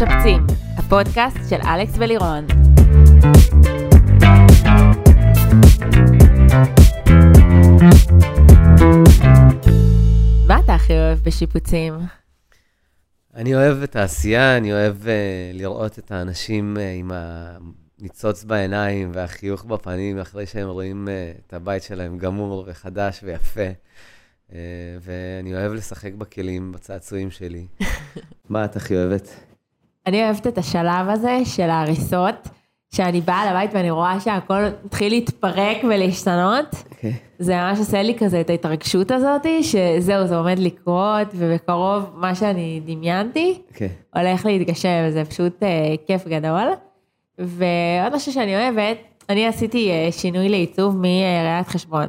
למשפצים, הפודקאסט של אלכס ולירון. מה אתה הכי אוהב בשיפוצים? אני אוהב את העשייה, אני אוהב uh, לראות את האנשים uh, עם הניצוץ בעיניים והחיוך בפנים, אחרי שהם רואים uh, את הבית שלהם גמור וחדש ויפה. Uh, ואני אוהב לשחק בכלים, בצעצועים שלי. מה את הכי אוהבת? אני אוהבת את השלב הזה של ההריסות, שאני באה לבית ואני רואה שהכל מתחיל להתפרק ולהשתנות. Okay. אוקיי. זה ממש עושה לי כזה את ההתרגשות הזאת, שזהו, זה עומד לקרות, ובקרוב מה שאני דמיינתי, כן. הולך להתגשם, וזה פשוט uh, כיף גדול. ועוד משהו שאני אוהבת, אני עשיתי uh, שינוי לעיצוב מראיית חשבון.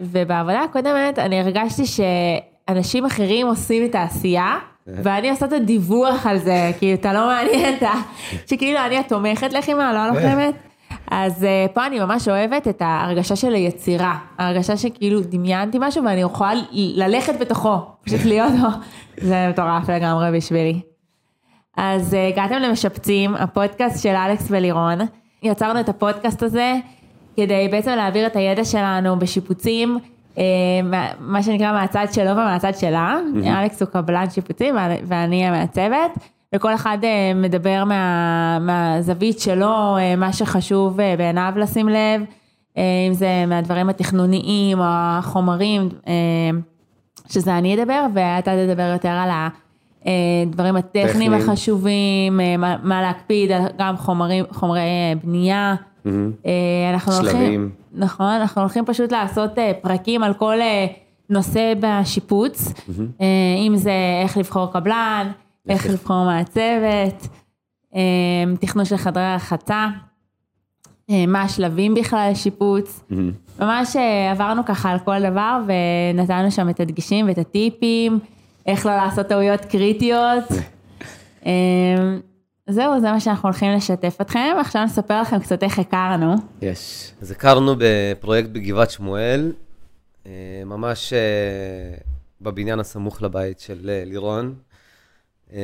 ובעבודה הקודמת אני הרגשתי שאנשים אחרים עושים את העשייה, ואני עושה את הדיווח על זה, כי אתה לא מעניין, אתה, שכאילו אני התומכת לחימה, לא הלוחמת. אז uh, פה אני ממש אוהבת את ההרגשה של היצירה, ההרגשה שכאילו דמיינתי משהו ואני יכולה ללכת בתוכו, פשוט להיות בו, זה מטורף לגמרי בשבילי. אז uh, הגעתם למשפצים, הפודקאסט של אלכס ולירון, יצרנו את הפודקאסט הזה כדי בעצם להעביר את הידע שלנו בשיפוצים, מה שנקרא מהצד שלו ומהצד שלה. אלכס הוא קבלן שיפוצים ואני המעצבת. וכל אחד אה, מדבר מה, מהזווית שלו, אה, מה שחשוב אה, בעיניו לשים לב, אם זה מהדברים התכנוניים או החומרים, שזה אני אדבר, ואתה תדבר יותר על הדברים הטכניים החשובים, מה, מה להקפיד, גם חומרים, חומרי בנייה. Mm-hmm. אנחנו שלבים. הולכים, נכון, אנחנו הולכים פשוט לעשות פרקים על כל נושא בשיפוץ, mm-hmm. אם זה איך לבחור קבלן, איך לבחור מעצבת, תכנון של חדרי רחצה, מה השלבים בכלל לשיפוץ. ממש אה, עברנו ככה על כל דבר ונתנו שם את הדגשים ואת הטיפים, איך לא לעשות טעויות קריטיות. אמ, זהו, זה מה שאנחנו הולכים לשתף אתכם. עכשיו נספר לכם קצת איך הכרנו. יש. אז הכרנו בפרויקט בגבעת שמואל, אה, ממש אה, בבניין הסמוך לבית של לירון. אמ,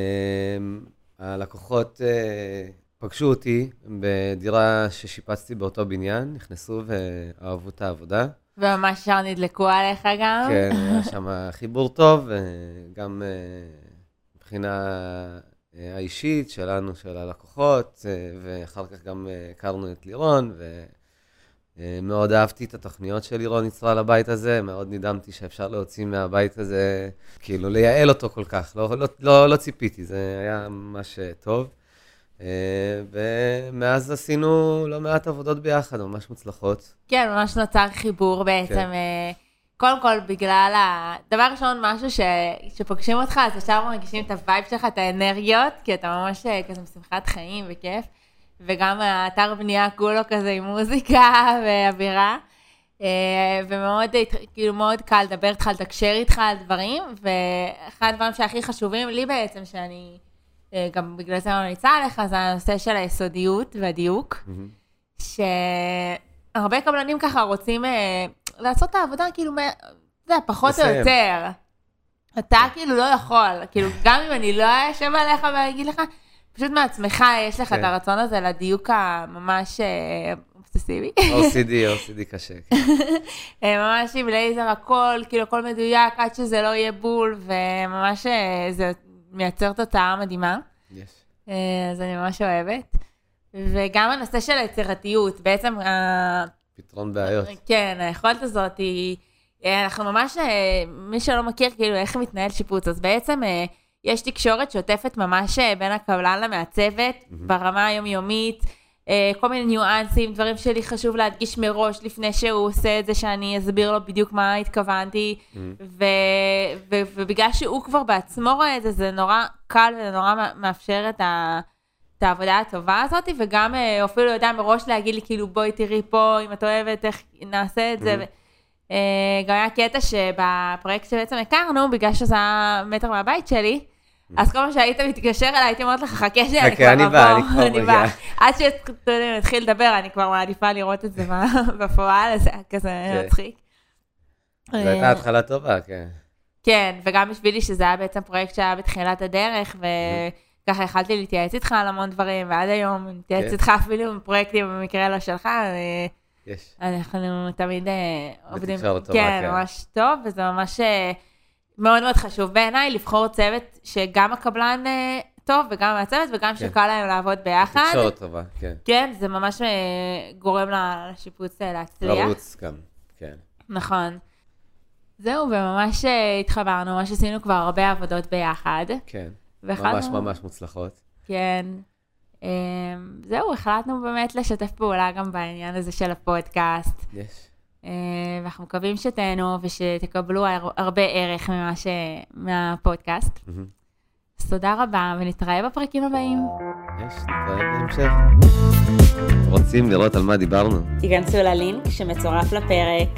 הלקוחות אה, פגשו אותי בדירה ששיפצתי באותו בניין, נכנסו ואהבו את העבודה. וממש ישר נדלקו עליך גם. כן, היה שם חיבור טוב, גם אה, מבחינה אה, האישית שלנו, של הלקוחות, ואחר כך גם הכרנו את לירון, ו... אה, מאוד אהבתי את התוכניות של לירון יצרה לבית הזה, מאוד נדהמתי שאפשר להוציא מהבית הזה, כאילו לייעל אותו כל כך, לא, לא, לא, לא ציפיתי, זה היה ממש אה, טוב. אה, ומאז עשינו לא מעט עבודות ביחד, ממש מוצלחות. כן, ממש נוצר חיבור בעצם. כן. קודם כל, בגלל ה... דבר ראשון, משהו ש... שפוגשים אותך, אז ישר מרגישים את ה vibe שלך, את האנרגיות, כי אתה ממש כזה משמחת חיים וכיף. וגם האתר בנייה כולו כזה עם מוזיקה ואווירה. אה, ומאוד, כאילו מאוד קל לדבר איתך, לתקשר איתך על דברים, ואחד הדברים שהכי חשובים לי בעצם, שאני אה, גם בגלל זה ממליצה עליך, זה הנושא של היסודיות והדיוק, mm-hmm. שהרבה קבלנים ככה רוצים אה, לעשות את העבודה כאילו, זה פחות או יותר. אתה כאילו לא יכול, כאילו גם אם אני לא אשב עליך ואגיד לך, פשוט מעצמך יש לך כן. את הרצון הזה לדיוק הממש אה, אובססיבי. OCD, OCD קשה. כן. אה, ממש עם לייזר הכל, כאילו הכל מדויק עד שזה לא יהיה בול, וממש אה, זה מייצר תוצאה מדהימה. יש. אז אני ממש אוהבת. וגם הנושא של היצירתיות, בעצם... פתרון בעיות. כן, היכולת הזאת היא... אנחנו ממש, מי שלא מכיר, כאילו, איך מתנהל שיפוץ, אז בעצם... יש תקשורת שוטפת ממש אה, בין הקבלן למעצבת, mm-hmm. ברמה היומיומית, אה, כל מיני ניואנסים, דברים שלי חשוב להדגיש מראש לפני שהוא עושה את זה, שאני אסביר לו בדיוק מה התכוונתי, mm-hmm. ו- ו- ובגלל שהוא כבר בעצמו רואה את זה, זה נורא קל וזה נורא מאפשר את ה... את העבודה הטובה הזאת, וגם אה, אפילו יודע מראש להגיד לי, כאילו, בואי תראי פה, אם את אוהבת, איך נעשה את זה. Mm-hmm. גם היה קטע שבפרויקט שבעצם הכרנו, בגלל שזה היה מטר מהבית שלי, אז כל פעם שהיית מתקשר אליי, הייתי אומרת לך, חכה שנייה, אני כבר בא, אני כבר בא. עד שנתחיל לדבר, אני כבר מעדיפה לראות את זה בפועל, זה היה כזה כן. מצחיק. זו הייתה התחלה טובה, כן. כן, וגם בשבילי שזה היה בעצם פרויקט שהיה בתחילת הדרך, ככה יכלתי להתייעץ איתך על המון דברים, ועד היום אני מתייעץ כן. איתך אפילו עם פרויקטים במקרה לא שלך, אה, יש. אנחנו תמיד אה, עובדים, כן, כן. ממש טוב, וזה ממש אה, מאוד מאוד חשוב בעיניי לבחור צוות שגם הקבלן אה, טוב וגם הצוות, וגם כן. שקל להם לעבוד ביחד. תקשורת טובה, כן. כן, זה ממש אה, גורם לשיפוץ אה, להצליח. לרוץ גם, כן. נכון. זהו, וממש התחברנו, ממש עשינו כבר הרבה עבודות ביחד. כן. והחלטנו- ממש ממש מוצלחות. כן. זהו, החלטנו באמת לשתף פעולה גם בעניין הזה של הפודקאסט. יש. אה, ואנחנו מקווים שתהנו ושתקבלו הר- הרבה ערך ממה ש... מהפודקאסט. אז תודה רבה, ונתראה בפרקים הבאים. יש, נתראה בהמשך. רוצים לראות על מה דיברנו? תיכנסו ללינק שמצורף לפרק.